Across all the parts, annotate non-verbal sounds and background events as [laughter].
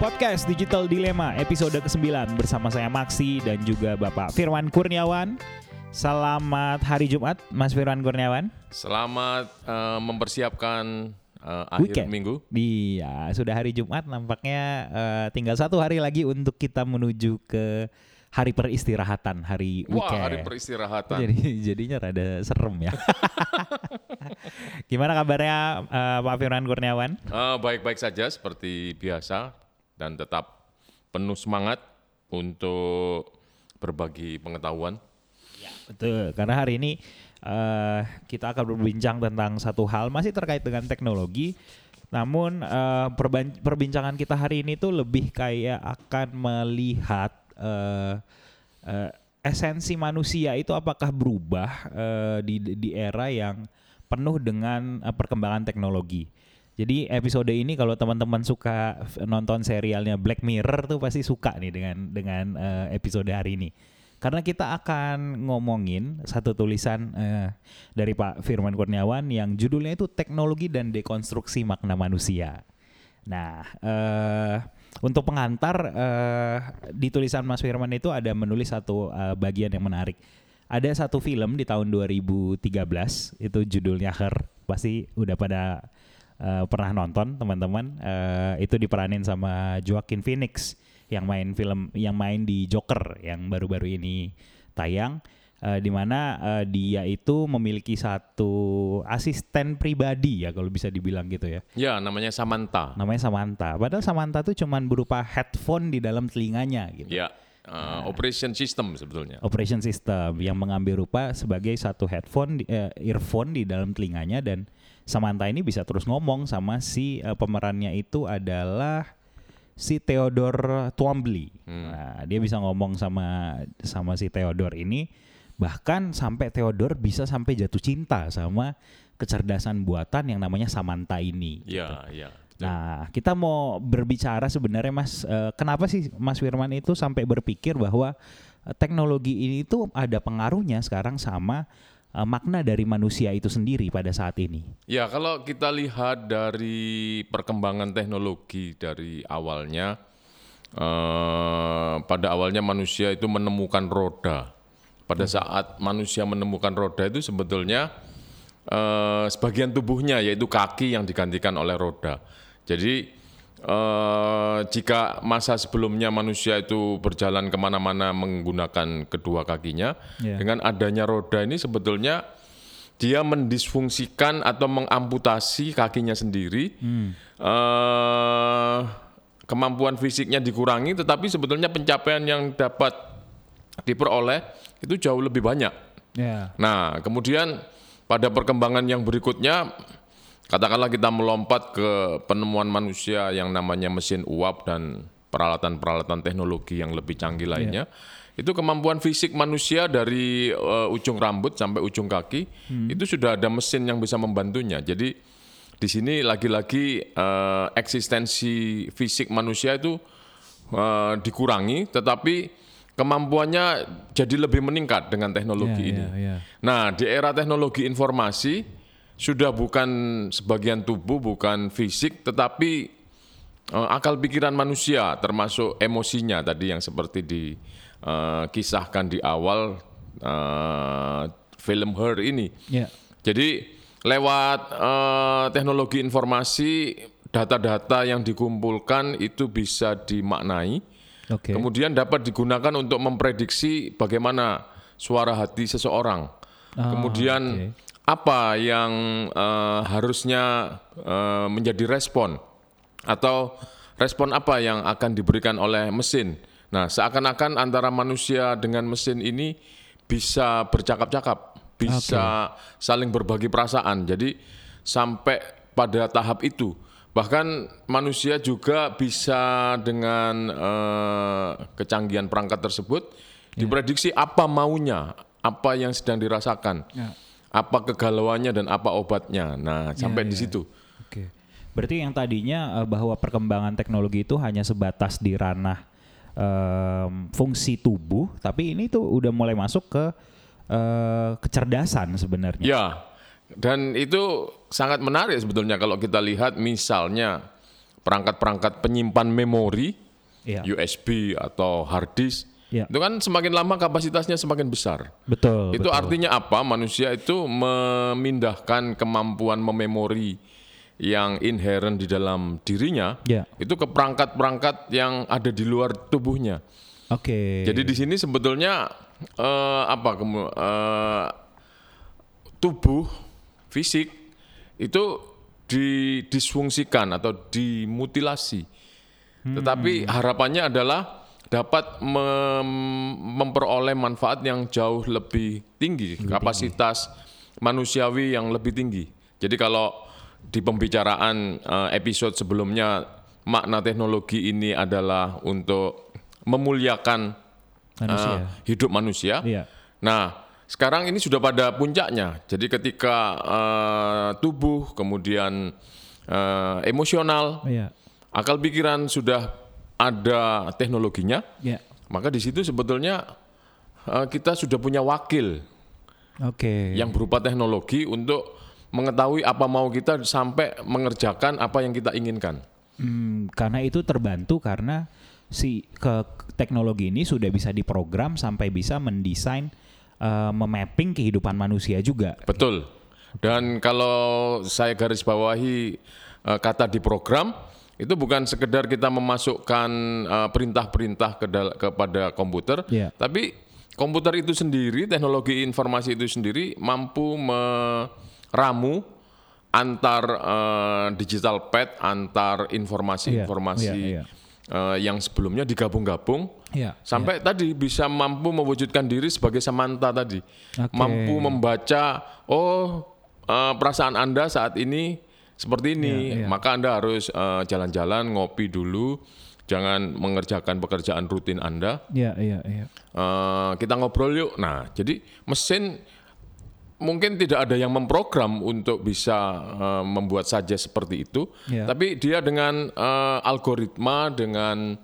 Podcast Digital Dilema episode ke-9 bersama saya Maksi dan juga Bapak Firman Kurniawan. Selamat hari Jumat, Mas Firman Kurniawan. Selamat uh, mempersiapkan uh, akhir Weekend. minggu. Iya, sudah hari Jumat nampaknya eh, tinggal satu hari lagi untuk kita menuju ke hari peristirahatan, hari Wah, weekend. hari peristirahatan. Jadi jadinya rada serem ya. [laughs] Gimana kabarnya eh, Pak Firman Kurniawan? Eh, Baik-baik saja seperti biasa dan tetap penuh semangat untuk berbagi pengetahuan. Betul, karena hari ini eh, kita akan berbincang tentang satu hal masih terkait dengan teknologi. Namun perban- perbincangan kita hari ini tuh lebih kayak akan melihat eh, eh, esensi manusia itu apakah berubah eh, di di era yang penuh dengan eh, perkembangan teknologi. Jadi episode ini kalau teman-teman suka nonton serialnya Black Mirror tuh pasti suka nih dengan dengan eh, episode hari ini. Karena kita akan ngomongin satu tulisan eh, dari Pak Firman Kurniawan yang judulnya itu Teknologi dan Dekonstruksi Makna Manusia. Nah, eh, untuk pengantar eh, di tulisan Mas Firman itu ada menulis satu eh, bagian yang menarik. Ada satu film di tahun 2013 itu judulnya Her. Pasti udah pada eh, pernah nonton teman-teman. Eh, itu diperanin sama Joaquin Phoenix yang main film yang main di Joker yang baru-baru ini tayang. eh, di mana eh, dia itu memiliki satu asisten pribadi ya kalau bisa dibilang gitu ya Ya, namanya Samantha. namanya Samantha. Padahal Samantha tuh cuman berupa headphone di dalam telinganya gitu. Ya, eh, operation system sebetulnya. Operation system yang mengambil rupa sebagai satu headphone, eh, earphone di dalam telinganya dan Samantha ini bisa terus ngomong sama si eh, pemerannya itu adalah si Theodore Twombly. Nah, dia bisa ngomong sama sama si Theodore ini bahkan sampai Theodore bisa sampai jatuh cinta sama kecerdasan buatan yang namanya Samantha ini. Ya, ya. Nah, kita mau berbicara sebenarnya Mas, eh, kenapa sih Mas Firman itu sampai berpikir bahwa eh, teknologi ini tuh ada pengaruhnya sekarang sama eh, makna dari manusia itu sendiri pada saat ini. Ya, kalau kita lihat dari perkembangan teknologi dari awalnya, eh, pada awalnya manusia itu menemukan roda. Pada saat manusia menemukan roda itu sebetulnya eh, sebagian tubuhnya yaitu kaki yang digantikan oleh roda. Jadi eh, jika masa sebelumnya manusia itu berjalan ke mana-mana menggunakan kedua kakinya, Ya. dengan adanya roda ini sebetulnya dia mendisfungsikan atau mengamputasi kakinya sendiri. Eh, kemampuan fisiknya dikurangi, tetapi sebetulnya pencapaian yang dapat diperoleh itu jauh lebih banyak. Ya. Nah, kemudian pada perkembangan yang berikutnya, katakanlah kita melompat ke penemuan manusia yang namanya mesin uap dan peralatan-peralatan teknologi yang lebih canggih lainnya. Itu kemampuan fisik manusia dari eh, ujung rambut sampai ujung kaki itu sudah ada mesin yang bisa membantunya. Jadi di sini lagi-lagi eh, eksistensi fisik manusia itu eh, dikurangi, tetapi kemampuannya jadi lebih meningkat dengan teknologi Ya, ini. ya, ya. Nah, di era teknologi informasi sudah bukan sebagian tubuh, bukan fisik, tetapi eh, akal pikiran manusia, termasuk emosinya tadi yang seperti dikisahkan di awal eh, film Her ini. Ya. Jadi lewat eh, teknologi informasi, data-data yang dikumpulkan itu bisa dimaknai. Oke. Kemudian dapat digunakan untuk memprediksi bagaimana suara hati seseorang. Ah, Kemudian oke. Apa yang eh, harusnya eh, menjadi respon atau respon apa yang akan diberikan oleh mesin. Nah, seakan-akan antara manusia dengan mesin ini bisa bercakap-cakap, bisa saling berbagi perasaan. Jadi sampai pada tahap itu Bahkan manusia juga bisa dengan eh, kecanggihan perangkat tersebut diprediksi apa maunya, apa yang sedang dirasakan, Ya. Apa kegalauannya dan apa obatnya. Nah, sampai di situ. Oke. Berarti yang tadinya eh, bahwa perkembangan teknologi itu hanya sebatas di ranah em, fungsi tubuh, tapi ini tuh udah mulai masuk ke eh, kecerdasan sebenarnya. Ya, dan itu sangat menarik sebetulnya kalau kita lihat misalnya perangkat-perangkat penyimpan memori Iya. USB atau hard disk Iya. itu kan semakin lama kapasitasnya semakin besar. Betul. itu betul. artinya apa? Manusia itu memindahkan kemampuan mememori yang inherent di dalam dirinya Ya. itu ke perangkat-perangkat yang ada di luar tubuhnya. Oke. Jadi di sini sebetulnya eh, apa eh, tubuh fisik itu didisfungsikan atau dimutilasi. Tetapi harapannya adalah dapat mem- memperoleh manfaat yang jauh lebih tinggi, kapasitas manusiawi yang lebih tinggi. Jadi kalau di pembicaraan eh, episode sebelumnya makna teknologi ini adalah untuk memuliakan Manusia. eh, hidup manusia. Iya. Nah, sekarang ini sudah pada puncaknya. Jadi ketika eh, tubuh, kemudian eh, emosional, Iya. akal pikiran sudah ada teknologinya, Iya. maka di situ sebetulnya eh, kita sudah punya wakil Oke. yang berupa teknologi untuk mengetahui apa mau kita sampai mengerjakan apa yang kita inginkan. Hmm, karena itu terbantu karena si ke teknologi ini sudah bisa diprogram sampai bisa mendesain eh, memapping kehidupan manusia juga. Betul. Dan kalau saya garis bawahi eh, kata di program itu bukan sekedar kita memasukkan eh, perintah-perintah ke dal- kepada komputer, Iya. tapi komputer itu sendiri, teknologi informasi itu sendiri mampu meramu antar eh, digital pad, antar informasi-informasi Iya, iya, eh, yang sebelumnya digabung-gabung Iya. sampai tadi bisa mampu mewujudkan diri sebagai Samantha tadi, Oke. mampu membaca oh eh, perasaan anda saat ini seperti ini, Iya, iya. maka anda harus eh, jalan-jalan ngopi dulu, jangan mengerjakan pekerjaan rutin anda, Iya, iya, iya. Eh, kita ngobrol yuk. Nah, jadi mesin mungkin tidak ada yang memprogram untuk bisa eh, membuat saja seperti itu, Iya. tapi dia dengan eh, algoritma dengan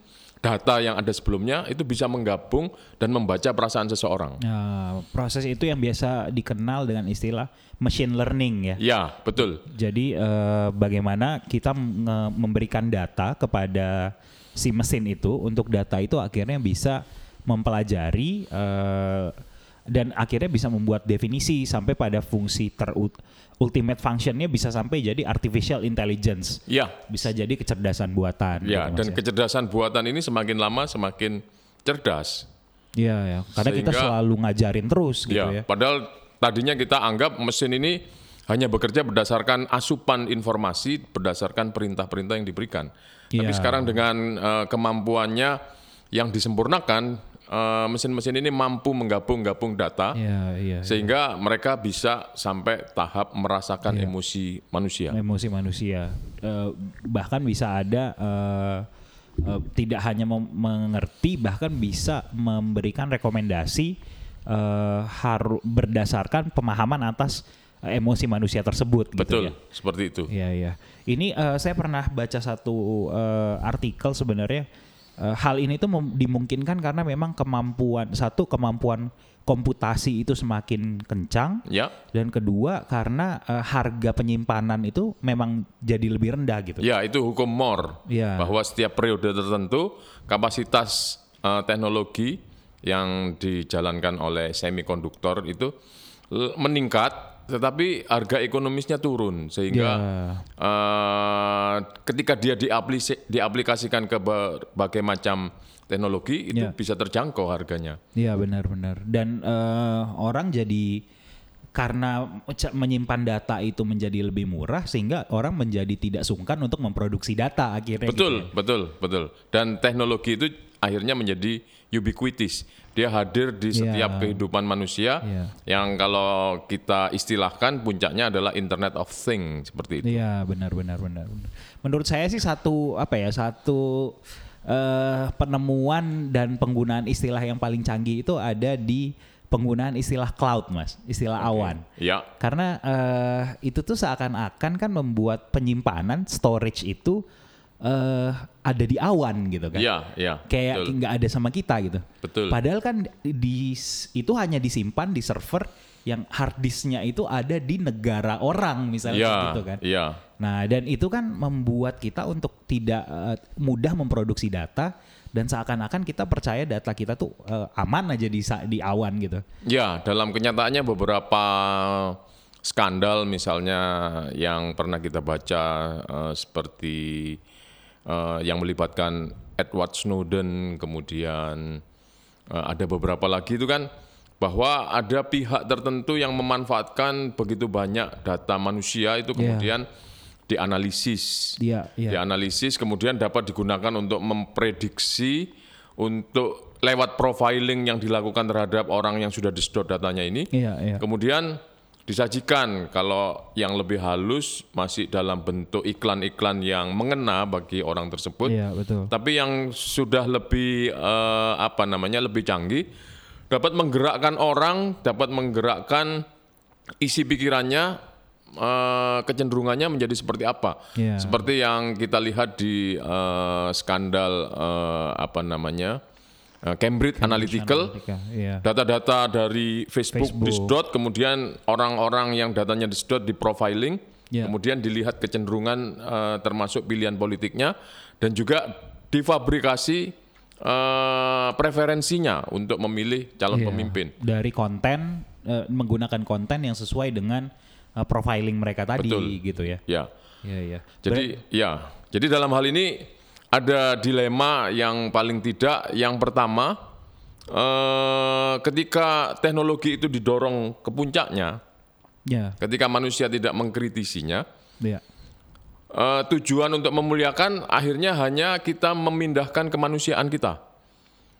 data yang ada sebelumnya itu bisa menggabung dan membaca perasaan seseorang. Nah, proses itu yang biasa dikenal dengan istilah machine learning ya. Ya, betul. Jadi eh, bagaimana kita memberikan data kepada si mesin itu untuk data itu akhirnya bisa mempelajari eh, dan akhirnya bisa membuat definisi sampai pada fungsi ter ultimate functionnya bisa sampai jadi artificial intelligence Ya, bisa jadi kecerdasan buatan ya. gitu, Dan kecerdasan buatan ini semakin lama semakin cerdas. Iya ya karena kita Sehingga- selalu ngajarin terus gitu ya, ya Padahal tadinya kita anggap mesin ini hanya bekerja berdasarkan asupan informasi, berdasarkan perintah-perintah yang diberikan. Tapi Iya. sekarang dengan eh, kemampuannya yang disempurnakan, eh, mesin-mesin ini mampu menggabung-gabung data, Iya iya sehingga mereka bisa sampai tahap merasakan Iya. emosi manusia. emosi manusia Eh, bahkan bisa ada eh, eh, tidak hanya mengerti bahkan bisa memberikan rekomendasi eh, haru berdasarkan pemahaman atas emosi manusia tersebut gitu Betul, ya. seperti itu. Iya iya. Ini eh, saya pernah baca satu eh, artikel sebenarnya eh, hal ini tuh dimungkinkan karena memang kemampuan satu kemampuan komputasi itu semakin kencang Ya, dan kedua karena eh, harga penyimpanan itu memang jadi lebih rendah gitu. ya itu hukum Moore Iya. bahwa setiap periode tertentu kapasitas eh, teknologi yang dijalankan oleh semikonduktor itu meningkat, tetapi harga ekonomisnya turun sehingga Ya. eh, ketika dia diaplisi- diaplikasikan ke berbagai macam teknologi itu Ya. bisa terjangkau harganya. Iya benar-benar. Dan eh, orang jadi karena menyimpan data itu menjadi lebih murah sehingga orang menjadi tidak sungkan untuk memproduksi data akhirnya. gitu Betul, ya. betul, betul. Dan teknologi itu akhirnya menjadi ubiquitous. Dia hadir di Iya. setiap kehidupan manusia. Iya. Yang kalau kita istilahkan puncaknya adalah Internet of Things seperti itu. Iya benar benar benar. benar. Menurut saya sih satu apa ya satu eh, penemuan dan penggunaan istilah yang paling canggih itu ada di penggunaan istilah cloud mas, istilah awan. Ya, Karena eh, itu tuh seakan-akan kan membuat penyimpanan storage itu eh, ada di awan gitu kan. ya, ya. Kayak nggak ada sama kita gitu. Betul. Padahal kan di itu hanya disimpan di server yang hard disknya itu ada di negara orang misalnya Iya, gitu kan. iya. Nah, dan itu kan membuat kita untuk tidak eh, mudah memproduksi data dan seakan-akan kita percaya data kita tuh eh, aman aja di di awan gitu. Ya, dalam kenyataannya beberapa skandal misalnya yang pernah kita baca eh, seperti eh, yang melibatkan Edward Snowden, kemudian eh, ada beberapa lagi itu kan bahwa ada pihak tertentu yang memanfaatkan begitu banyak data manusia itu kemudian dianalisis Iya, iya. dianalisis kemudian dapat digunakan untuk memprediksi untuk lewat profiling yang dilakukan terhadap orang yang sudah disedot datanya ini Iya, iya. kemudian disajikan kalau yang lebih halus masih dalam bentuk iklan-iklan yang mengena bagi orang tersebut Iya, betul. tapi yang sudah lebih eh, apa namanya lebih canggih dapat menggerakkan orang, dapat menggerakkan isi pikirannya, eh, kecenderungannya menjadi seperti apa. Iya. Seperti yang kita lihat di eh, skandal eh, apa namanya Cambridge, Analytical. Analytica, Iya. Data-data dari Facebook, Facebook. disedot, kemudian orang-orang yang datanya disedot di profiling, Ya. kemudian dilihat kecenderungan eh, termasuk pilihan politiknya, dan juga difabrikasi eh, preferensinya untuk memilih calon Iya. pemimpin. Dari konten eh, menggunakan konten yang sesuai dengan eh, profiling mereka tadi Betul. gitu ya. Ya, Iya, iya. jadi ya, jadi dalam hal ini ada dilema yang paling tidak. Yang pertama, eh, ketika teknologi itu didorong ke puncaknya, Ya, ketika manusia tidak mengkritisinya, ya. eh, tujuan untuk memuliakan akhirnya hanya kita memindahkan kemanusiaan kita.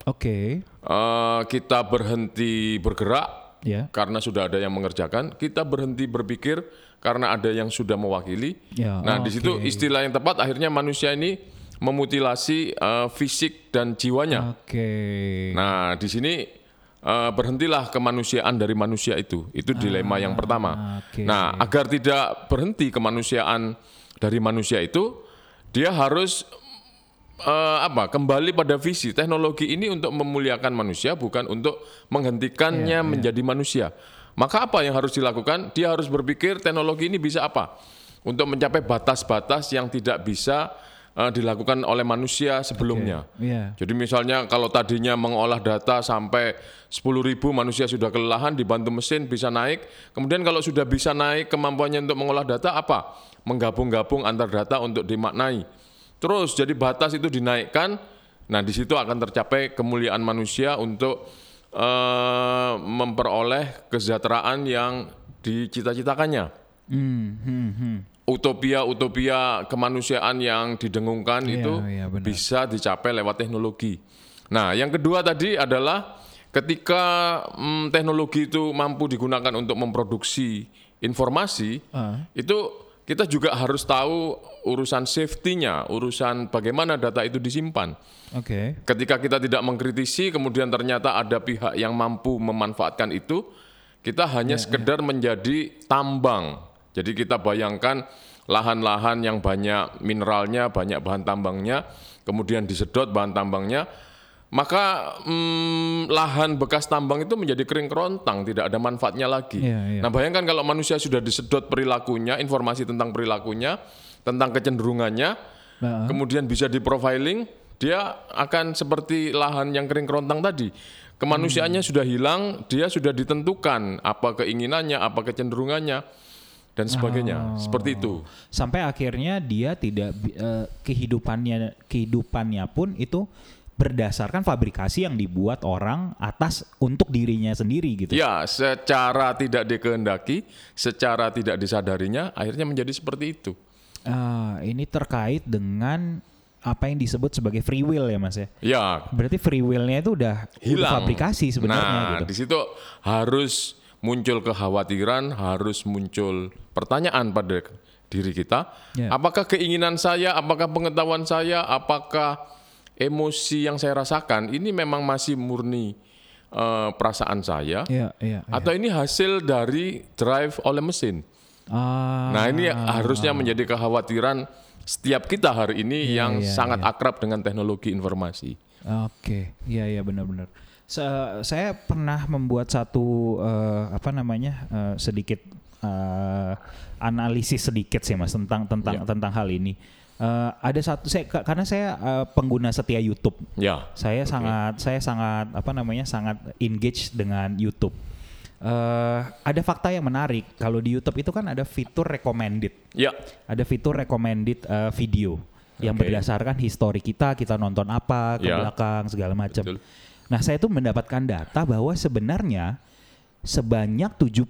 Oke. Eh, kita berhenti bergerak Ya. karena sudah ada yang mengerjakan, kita berhenti berpikir karena ada yang sudah mewakili. Ya, nah, di situ oke. istilah yang tepat akhirnya manusia ini memutilasi eh, fisik dan jiwanya. Oke. Nah, di sini eh, berhentilah kemanusiaan dari manusia itu. Itu dilema yang pertama. oke. Nah, agar tidak berhenti kemanusiaan dari manusia itu, dia harus eh, apa? Kembali pada visi teknologi ini untuk memuliakan manusia, bukan untuk menghentikannya menjadi manusia. Maka apa yang harus dilakukan? Dia harus berpikir teknologi ini bisa apa? Untuk mencapai batas-batas yang tidak bisa eh, dilakukan oleh manusia sebelumnya. Iya. Jadi misalnya kalau tadinya mengolah data sampai 10.000 manusia sudah kelelahan dibantu mesin bisa naik. Kemudian kalau sudah bisa naik kemampuannya untuk mengolah data apa? Menggabung-gabung antar data untuk dimaknai. Terus jadi batas itu dinaikkan. Nah di situ akan tercapai kemuliaan manusia untuk eh, memperoleh kesejahteraan yang dicita-citakannya Hmm, hmm, hmm. Utopia-utopia kemanusiaan yang didengungkan Iya, itu iya, benar. bisa dicapai lewat teknologi. Nah, yang kedua tadi adalah ketika mm, teknologi itu mampu digunakan untuk memproduksi informasi, Ah. itu kita juga harus tahu urusan safety-nya, urusan bagaimana data itu disimpan. Oke. Ketika kita tidak mengkritisi, kemudian ternyata ada pihak yang mampu memanfaatkan itu, kita hanya sekedar menjadi tambang. Jadi kita bayangkan lahan-lahan yang banyak mineralnya, banyak bahan tambangnya, kemudian disedot bahan tambangnya, maka mm, lahan bekas tambang itu menjadi kering kerontang, tidak ada manfaatnya lagi. Iya, iya. Nah bayangkan kalau manusia sudah disedot perilakunya, informasi tentang perilakunya, tentang kecenderungannya, Nah, kemudian bisa di profiling, dia akan seperti lahan yang kering kerontang tadi. Kemanusiaannya sudah hilang, dia sudah ditentukan apa keinginannya, apa kecenderungannya, dan sebagainya. Seperti itu. sampai akhirnya dia tidak eh, kehidupannya kehidupannya pun itu berdasarkan fabrikasi yang dibuat orang atas untuk dirinya sendiri gitu. Ya, secara tidak dikehendaki, secara tidak disadarinya, akhirnya menjadi seperti itu. Ah, ini terkait dengan apa yang disebut sebagai free will ya mas ya. Ya, Berarti free will-nya itu udah, udah hilang. fabrikasi sebenarnya nah, gitu. di situ harus muncul kekhawatiran, harus muncul pertanyaan pada diri kita. Ya. Apakah keinginan saya, apakah pengetahuan saya, apakah emosi yang saya rasakan ini memang masih murni eh, perasaan saya, Iya, iya. iya. atau ini hasil dari drive oleh mesin? Ah, Nah ini harusnya menjadi kekhawatiran setiap kita hari ini Iya, yang iya, sangat akrab dengan teknologi informasi. Oke, iya iya benar-benar. Se- saya pernah membuat satu eh, apa namanya eh, sedikit eh, analisis sedikit sih mas tentang tentang Ya. tentang hal ini. Eh, ada satu saya ka- karena saya eh, pengguna setia YouTube. Ya. Saya sangat saya sangat apa namanya sangat engage dengan YouTube. Eh, ada fakta yang menarik kalau di YouTube itu kan ada fitur recommended Ya. ada fitur recommended uh, video yang Oke. berdasarkan histori kita, kita nonton apa ke Ya. belakang segala macam. Nah, saya tuh mendapatkan data bahwa sebenarnya sebanyak 70%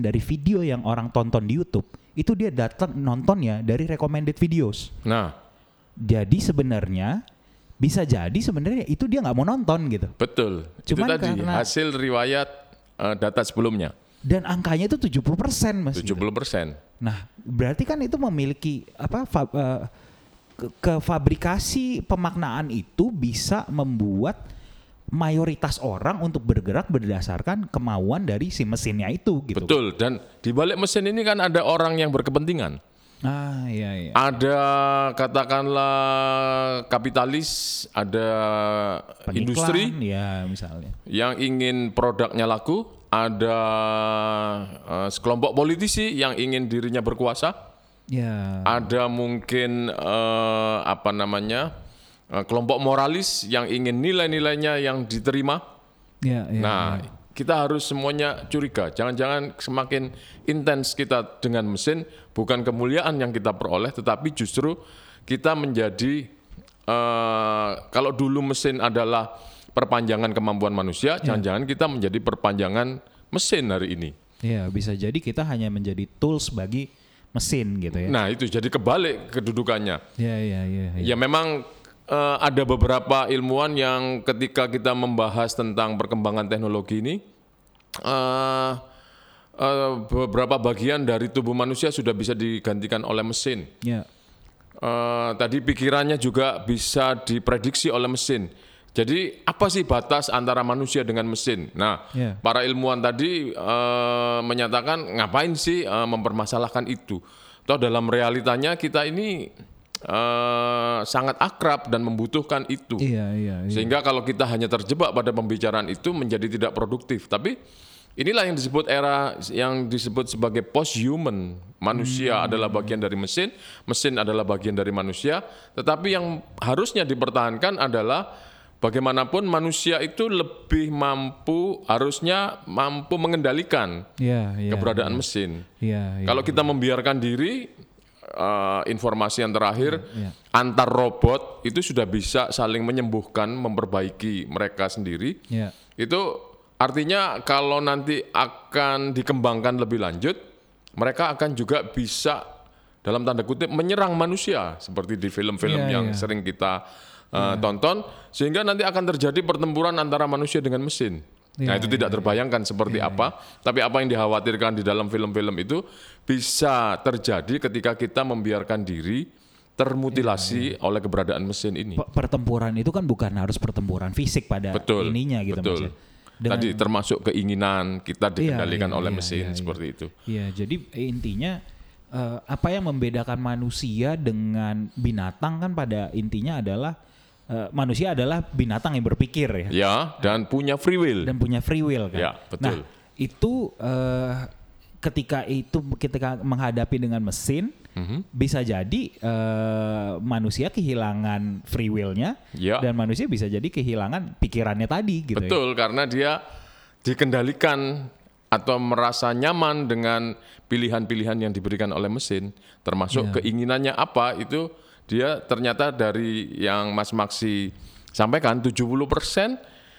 dari video yang orang tonton di YouTube itu dia datang nontonnya dari recommended videos. Nah, Jadi sebenarnya bisa jadi sebenarnya itu dia nggak mau nonton gitu. betul. Cuman itu tadi karena- hasil riwayat eh, data sebelumnya. Dan angkanya itu 70% Mas. 70 gitu. persen. Nah, berarti kan itu memiliki apa fa- eh, ke, ke fabrikasi pemaknaan itu bisa membuat mayoritas orang untuk bergerak berdasarkan kemauan dari si mesinnya itu gitu. Betul. Dan di balik mesin ini kan ada orang yang berkepentingan. Ah, iya iya. Ada katakanlah kapitalis, ada Pengiklan, industri ya misalnya. yang ingin produknya laku, ada eh, sekelompok politisi yang ingin dirinya berkuasa, Ya. ada mungkin eh, apa namanya kelompok moralis yang ingin nilai-nilainya yang diterima. Ya, ya. Nah, kita harus semuanya curiga. Jangan-jangan semakin intens kita dengan mesin, bukan kemuliaan yang kita peroleh, tetapi justru kita menjadi eh, kalau dulu mesin adalah perpanjangan kemampuan manusia, jangan-jangan kita menjadi perpanjangan mesin hari ini. Ya, bisa jadi kita hanya menjadi tools bagi mesin gitu ya. Nah, itu jadi kebalik kedudukannya. Ya, ya, ya. ya. Ya memang eh, ada beberapa ilmuwan yang ketika kita membahas tentang perkembangan teknologi ini, eh, eh, beberapa bagian dari tubuh manusia sudah bisa digantikan oleh mesin. Ya. Eh, tadi pikirannya juga bisa diprediksi oleh mesin. Jadi apa sih batas antara manusia dengan mesin? Nah, Ya. para ilmuwan tadi eh, menyatakan ngapain sih eh, mempermasalahkan itu? Toh dalam realitanya kita ini eh, sangat akrab dan membutuhkan itu. Iya, iya, iya. Sehingga kalau kita hanya terjebak pada pembicaraan itu menjadi tidak produktif. Tapi inilah yang disebut era yang disebut sebagai post human. Manusia adalah bagian dari mesin, mesin adalah bagian dari manusia. Tetapi yang harusnya dipertahankan adalah bagaimanapun manusia itu lebih mampu harusnya mampu mengendalikan Iya, iya. keberadaan mesin. Iya, iya. Kalau kita membiarkan diri, eh, informasi yang terakhir, Iya. antar robot itu sudah bisa saling menyembuhkan, memperbaiki mereka sendiri. Iya. Itu artinya kalau nanti akan dikembangkan lebih lanjut, mereka akan juga bisa dalam tanda kutip menyerang manusia seperti di film-film Iya, yang iya. sering kita eh, tonton, sehingga nanti akan terjadi pertempuran antara manusia dengan mesin. Nah Iya, itu tidak terbayangkan seperti apa, tapi apa yang dikhawatirkan di dalam film-film itu bisa terjadi ketika kita membiarkan diri termutilasi oleh keberadaan mesin ini. Pe- Pertempuran itu kan bukan harus pertempuran fisik pada Betul, ininya gitu betul. Ya. Dengan- Tadi termasuk keinginan kita dikendalikan iya, oleh iya, mesin iya, seperti itu. Iya, jadi intinya eh, apa yang membedakan manusia dengan binatang kan pada intinya adalah eh, manusia adalah binatang yang berpikir ya Ya, dan punya free will. dan punya free will kan. Ya, betul. Nah, itu eh, ketika itu ketika menghadapi dengan mesin Mhm. bisa jadi eh, manusia kehilangan free will-nya Ya. dan manusia bisa jadi kehilangan pikirannya tadi gitu ya. Betul, karena dia dikendalikan atau merasa nyaman dengan pilihan-pilihan yang diberikan oleh mesin, termasuk Iya. keinginannya apa itu dia ternyata dari yang Mas Maksi sampaikan 70%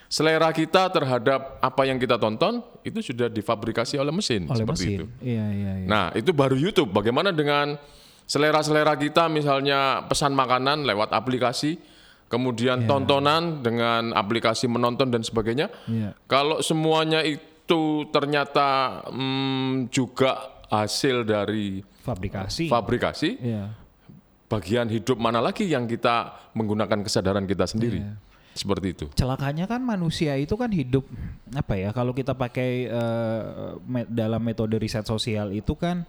selera kita terhadap apa yang kita tonton itu sudah difabrikasi oleh mesin oleh seperti mesin. itu. Iya, iya, iya. Nah, itu baru YouTube. Bagaimana dengan selera-selera kita misalnya pesan makanan lewat aplikasi, kemudian tontonan dengan aplikasi menonton dan sebagainya. Iya. Kalau semuanya itu ternyata hmm, juga hasil dari Fabrikasi. fabrikasi, Iya. Bagian hidup mana lagi yang kita menggunakan kesadaran kita sendiri? Iya. Seperti itu. celakanya kan manusia itu kan hidup apa ya kalau kita pakai eh, me- dalam metode riset sosial itu kan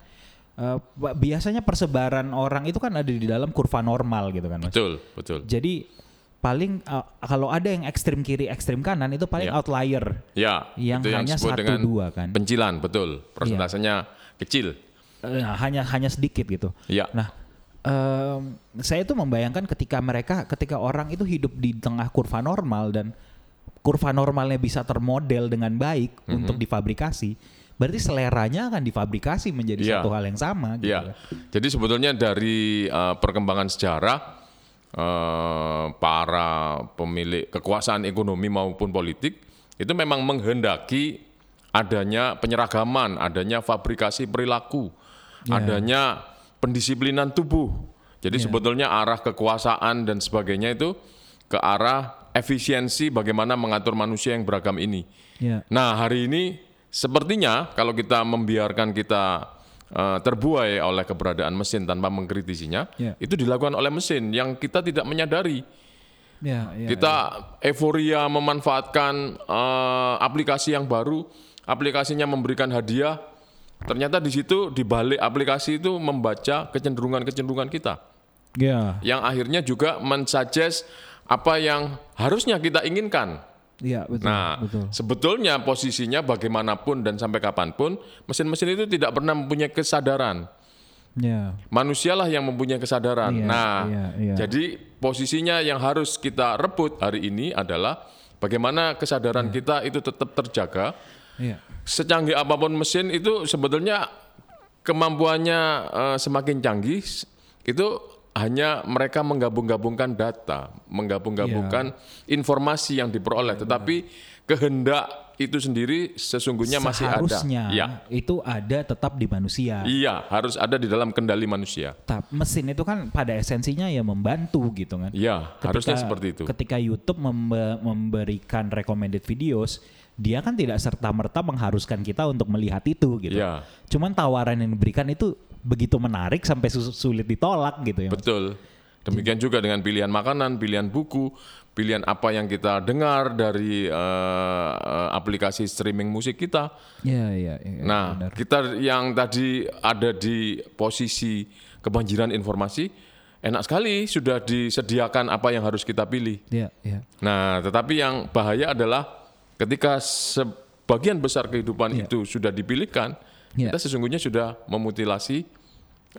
eh, biasanya persebaran orang itu kan ada di dalam kurva normal gitu kan mas Betul, betul. jadi paling uh, kalau ada yang ekstrim kiri ekstrim kanan itu paling Ya. outlier Ya, yang itu hanya disebut satu dengan dua kan Pencilan, betul. Persentasenya kecil. Eh, hanya hanya sedikit gitu Ya. nah em, saya itu membayangkan ketika mereka ketika orang itu hidup di tengah kurva normal dan kurva normalnya bisa termodel dengan baik Mhm. untuk difabrikasi berarti seleranya akan difabrikasi menjadi Iya. satu hal yang sama gitu Ya, jadi sebetulnya dari uh, perkembangan sejarah uh, para pemilik kekuasaan ekonomi maupun politik itu memang menghendaki adanya penyeragaman, adanya fabrikasi perilaku, Ya. adanya pendisiplinan tubuh. Jadi sebetulnya arah kekuasaan dan sebagainya itu ke arah efisiensi bagaimana mengatur manusia yang beragam ini. Ya. Nah, hari ini sepertinya kalau kita membiarkan kita eh, terbuai oleh keberadaan mesin tanpa mengkritisinya, Ya. itu dilakukan oleh mesin yang kita tidak menyadari. Ya, ya, kita euforia memanfaatkan eh, aplikasi yang baru, aplikasinya memberikan hadiah, ternyata di situ di balik aplikasi itu membaca kecenderungan-kecenderungan kita ya, yang akhirnya juga mensuggest apa yang harusnya kita inginkan. ya, betul, Nah, betul. sebetulnya posisinya bagaimanapun dan sampai kapan pun, mesin-mesin itu tidak pernah mempunyai kesadaran. Ya, Manusialah yang mempunyai kesadaran. Iya, nah, iya, iya. jadi posisinya yang harus kita rebut hari ini adalah bagaimana kesadaran kita itu tetap terjaga. Ya, Secanggih apa pun mesin itu sebetulnya kemampuannya eh, semakin canggih itu hanya mereka menggabung-gabungkan data, menggabung-gabungkan Iya. informasi yang diperoleh, tetapi kehendak itu sendiri sesungguhnya masih ada. seharusnya Ya. itu ada tetap di manusia. Iya, harus ada di dalam kendali manusia. Tap, mesin itu kan pada esensinya ya membantu gitu kan. Iya, harusnya seperti itu. Ketika YouTube membe- memberikan recommended videos, dia kan tidak serta merta mengharuskan kita untuk melihat itu gitu. Iya. Cuman tawaran yang diberikan itu begitu menarik sampai sulit ditolak gitu ya. Betul. Demikian juga dengan pilihan makanan, pilihan buku, pilihan apa yang kita dengar dari eh, aplikasi streaming musik kita. Iya iya. iya, Nah, benar. kita yang tadi ada di posisi kebanjiran informasi, enak sekali sudah disediakan apa yang harus kita pilih. Iya iya. Nah, tetapi yang bahaya adalah ketika sebagian besar kehidupan Iya. itu sudah dipilihkan, Iya. kita sesungguhnya sudah memutilasi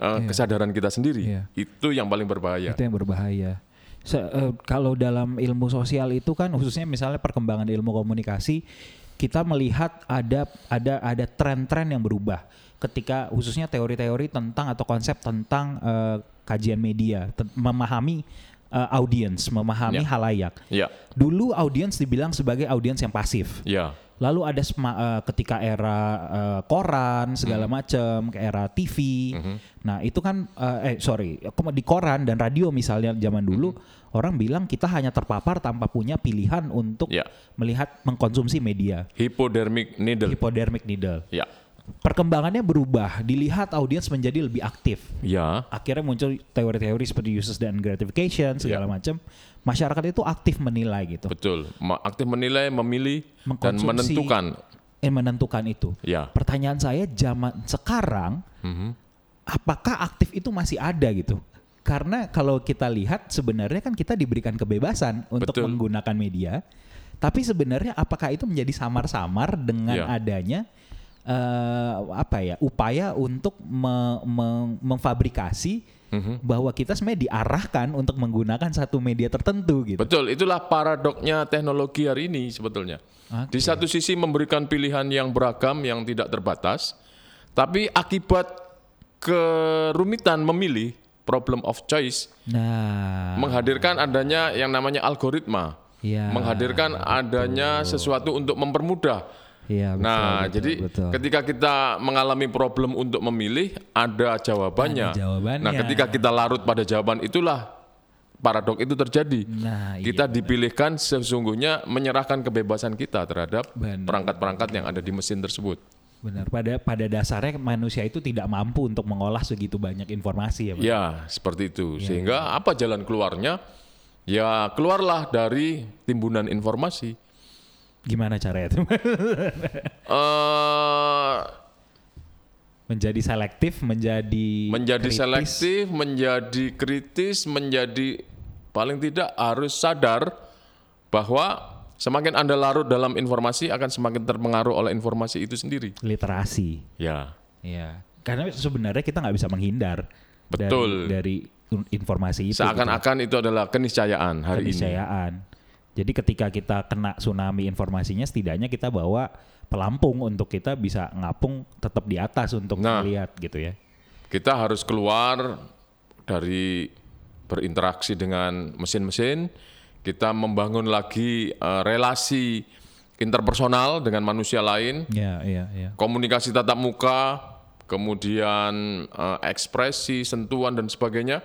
uh, kesadaran kita sendiri. Iya. Itu yang paling berbahaya. Itu yang berbahaya. Se- eh, kalau dalam ilmu sosial itu kan khususnya misalnya perkembangan ilmu komunikasi kita melihat ada ada ada tren-tren yang berubah ketika khususnya teori-teori tentang atau konsep tentang eh, kajian media, memahami eh, audiens, memahami Ya. halayak. Ya, Dulu audiens dibilang sebagai audiens yang pasif. ya, Lalu ada sema- eh, ketika era eh, koran segala macam, ke era TV. Nah itu kan eh, eh sorry di koran dan radio misalnya zaman dulu orang bilang kita hanya terpapar tanpa punya pilihan untuk ya. melihat mengkonsumsi media Hypodermic needle. hypodermic needle. Ya, Perkembangannya berubah, dilihat audiens menjadi lebih aktif. ya, Akhirnya muncul teori-teori seperti uses dan gratification segala Ya. macam. Masyarakat itu aktif menilai gitu, betul. Aktif menilai, memilih, dan menentukan. eh, menentukan itu. Ya, Pertanyaan saya zaman sekarang Mhm. apakah aktif itu masih ada gitu? Karena kalau kita lihat sebenarnya kan kita diberikan kebebasan untuk Betul. menggunakan media, tapi sebenarnya apakah itu menjadi samar-samar dengan Ya. adanya eh, apa ya upaya untuk me- me- memfabrikasi Mhm. bahwa kita sebenarnya diarahkan untuk menggunakan satu media tertentu gitu. Betul, itulah paradoknya teknologi hari ini sebetulnya. Oke. Di satu sisi memberikan pilihan yang beragam, yang tidak terbatas, tapi akibat kerumitan memilih, problem of choice, Nah, menghadirkan adanya yang namanya algoritma, ya, menghadirkan adanya sesuatu untuk mempermudah. Ya, betul, nah, betul, jadi betul. ketika kita mengalami problem untuk memilih, ada jawabannya. Ada jawabannya. Nah, ketika kita larut pada jawaban itulah paradok itu terjadi. Nah, iya, kita dipilihkan sesungguhnya menyerahkan kebebasan kita terhadap perangkat-perangkat yang ada di mesin tersebut. Benar. Pada pada dasarnya manusia itu tidak mampu untuk mengolah segitu banyak informasi ya, Pak. Ya, seperti itu. Iya, Sehingga apa jalan keluarnya? Ya, keluarlah dari timbunan informasi. Gimana caranya itu? [laughs] eh menjadi selektif, menjadi menjadi kritis. selektif, menjadi kritis, menjadi paling tidak harus sadar bahwa semakin Anda larut dalam informasi akan semakin terpengaruh oleh informasi itu sendiri. Literasi. Ya, Iya. Karena sebenarnya kita nggak bisa menghindar dari- Betul. dari, un- informasi itu. seakan-akan itu adalah keniscayaan hari ini. keniscayaan. Jadi ketika kita kena tsunami informasinya setidaknya kita bawa pelampung untuk kita bisa ngapung tetap di atas untuk Nah. melihat gitu ya. Kita harus keluar dari berinteraksi dengan mesin-mesin, kita membangun lagi eh, relasi interpersonal dengan manusia lain, Iya, iya, iya. komunikasi tatap muka, kemudian eh, ekspresi, sentuhan dan sebagainya,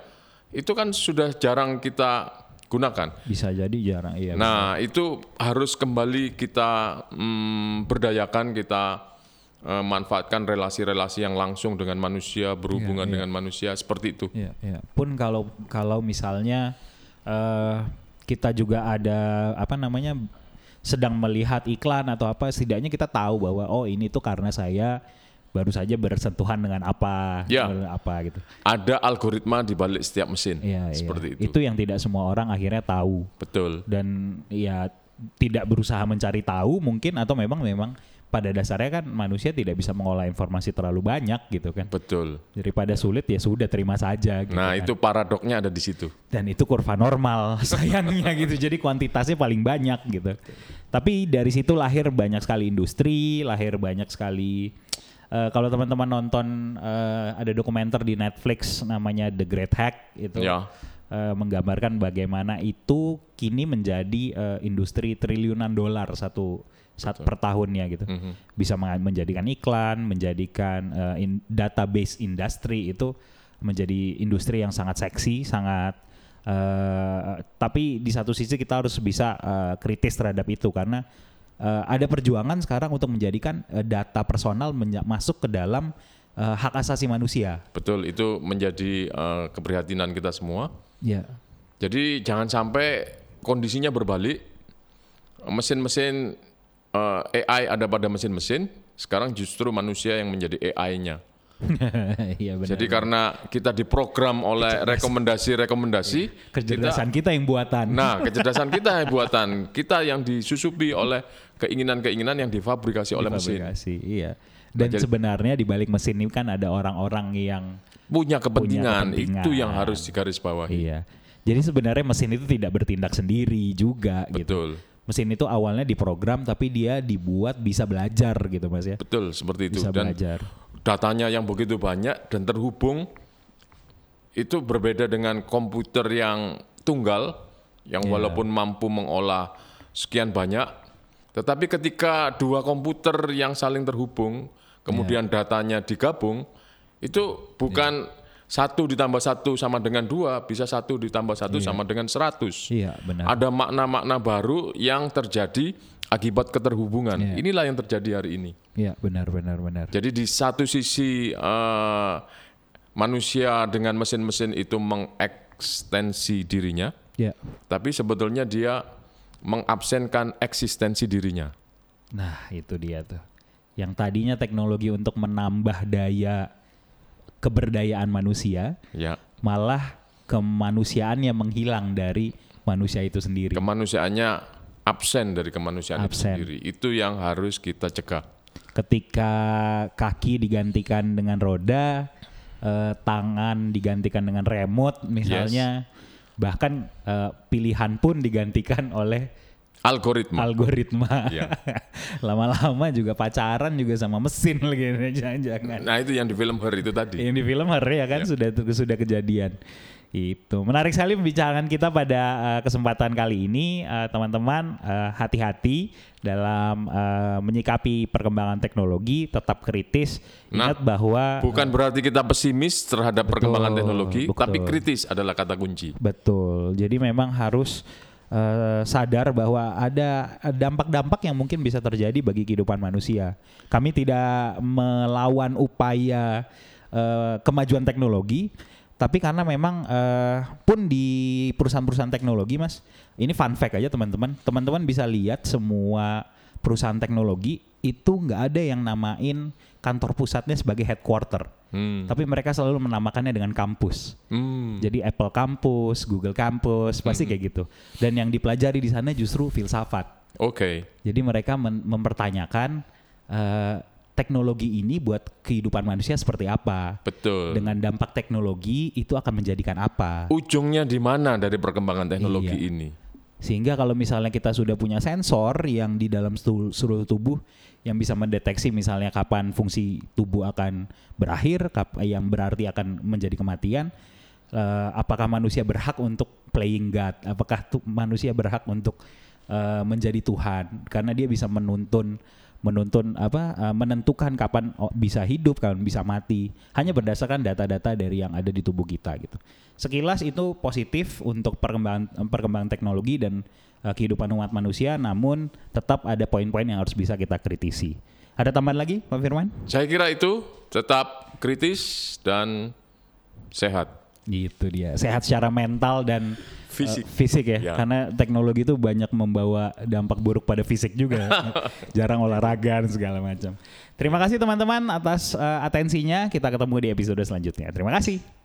itu kan sudah jarang kita gunakan. Bisa jadi jarang iya. Nah, itu harus kembali kita mm, berdayakan, kita eh, manfaatkan relasi-relasi yang langsung dengan manusia, berhubungan dengan manusia seperti itu. Iya, iya. Pun kalau kalau misalnya eh kita juga ada apa namanya sedang melihat iklan atau apa, setidaknya kita tahu bahwa oh ini tuh karena saya baru saja bersentuhan dengan apa, Ya. eh, apa gitu. Ada algoritma di balik setiap mesin, Iya, iya. seperti itu. Itu yang tidak semua orang akhirnya tahu Betul. dan ya tidak berusaha mencari tahu mungkin atau memang memang pada dasarnya kan manusia tidak bisa mengolah informasi terlalu banyak gitu kan. Betul. Daripada sulit ya sudah terima saja gitu. Nah, kan. itu paradoknya ada di situ. dan itu kurva normal [laughs] sayangnya gitu jadi kuantitasnya paling banyak gitu tapi dari situ lahir banyak sekali industri lahir banyak sekali eh, kalau teman-teman nonton eh, ada dokumenter di Netflix namanya The Great Hack itu Ya. eh, menggambarkan bagaimana itu kini menjadi eh, industri triliunan dolar satu saat per tahunnya gitu Mhm. bisa meng- menjadikan iklan menjadikan eh, in- database industri itu menjadi industri yang sangat seksi sangat eh, tapi di satu sisi kita harus bisa eh, kritis terhadap itu karena eh, ada perjuangan sekarang untuk menjadikan eh, data personal menja- masuk ke dalam eh, hak asasi manusia Betul, itu menjadi eh, keprihatinan kita semua. ya Jadi jangan sampai kondisinya berbalik. Mesin-mesin eh, AI ada pada mesin-mesin, sekarang justru manusia yang menjadi AI-nya. [laughs] iya benar Jadi karena kita diprogram oleh rekomendasi-rekomendasi, kecerdasan kita, yang buatan nah kecerdasan kita yang [laughs] buatan, kita yang disusupi oleh keinginan-keinginan yang difabrikasi oleh mesin. Fabrikasi, iya dan jadi- sebenarnya di balik mesin ini kan ada orang-orang yang Punya kepentingan, kepentingan. itu yang harus digarisbawahi. Iya. Jadi sebenarnya mesin itu tidak bertindak sendiri juga gitu. Betul, Mesin itu awalnya diprogram tapi dia dibuat bisa belajar gitu Mas ya. betul seperti itu. Bisa Dan belajar. Datanya yang begitu banyak dan terhubung itu berbeda dengan komputer yang tunggal yang Iya. walaupun mampu mengolah sekian banyak tetapi ketika dua komputer yang saling terhubung kemudian Iya. datanya digabung itu bukan satu ditambah satu sama dengan dua bisa satu ditambah satu sama dengan seratus Iya, benar. ada makna-makna baru yang terjadi akibat keterhubungan Iya. inilah yang terjadi hari ini Iya, benar benar benar. jadi di satu sisi eh, manusia dengan mesin-mesin itu mengekstensi dirinya, Ya. tapi sebetulnya dia mengabsenkan eksistensi dirinya. Nah, itu dia tuh. Yang tadinya teknologi untuk menambah daya keberdayaan manusia, Ya, malah kemanusiaannya menghilang dari manusia itu sendiri. kemanusiaannya absen dari kemanusiaan itu Absen. sendiri. Itu yang harus kita cegah. ketika kaki digantikan dengan roda, eh, tangan digantikan dengan remote misalnya, bahkan eh, pilihan pun digantikan oleh Algoritma. algoritma. Iya. [laughs] Lama-lama juga pacaran juga sama mesin [laughs] lagi jangan-jangan. nah itu yang di film Her itu tadi. Yang di film hari ya kan sudah sudah kejadian. Itu menarik sekali pembicaraan kita pada eh, kesempatan kali ini, Eh, teman-teman eh, hati-hati dalam eh, menyikapi perkembangan teknologi, tetap kritis. Nah, Ingat bahwa Bukan berarti kita pesimis terhadap perkembangan teknologi, betul. tapi kritis adalah kata kunci. betul. Jadi memang harus eh, sadar bahwa ada dampak-dampak yang mungkin bisa terjadi bagi kehidupan manusia. Kami tidak melawan upaya eh, kemajuan teknologi, tapi karena memang eh, pun di perusahaan-perusahaan teknologi, Mas, ini fun fact aja teman-teman. Teman-teman bisa lihat semua perusahaan teknologi itu nggak ada yang namain kantor pusatnya sebagai headquarter. Hmm. Tapi mereka selalu menamakannya dengan kampus. Hmm. Jadi Apple kampus, Google kampus, pasti kayak gitu. Dan yang dipelajari di sana justru filsafat. Oke. Jadi mereka men- mempertanyakan eh, teknologi ini buat kehidupan manusia seperti apa. Betul. Dengan dampak teknologi itu akan menjadikan apa. Ujungnya di mana dari perkembangan teknologi Iya. ini? Sehingga kalau misalnya kita sudah punya sensor yang di dalam seluruh tubuh yang bisa mendeteksi misalnya kapan fungsi tubuh akan berakhir, kap- yang berarti akan menjadi kematian, eh, apakah manusia berhak untuk playing God? Apakah manusia berhak untuk eh, menjadi Tuhan? Karena dia bisa menuntun menuntun apa eh, menentukan kapan oh, bisa hidup, kapan bisa mati, hanya berdasarkan data-data dari yang ada di tubuh kita gitu. Sekilas itu positif untuk perkembangan perkembangan teknologi dan eh, kehidupan umat manusia, namun tetap ada poin-poin yang harus bisa kita kritisi. Ada tambahan lagi, Pak Firman? Saya kira itu tetap kritis dan sehat. Gitu dia. Sehat secara mental dan Fisik. eh, fisik ya. Ya. Karena teknologi itu banyak membawa dampak buruk pada fisik juga. [laughs] Jarang olahraga dan segala macam. Terima kasih teman-teman atas eh, atensinya. Kita ketemu di episode selanjutnya. Terima kasih.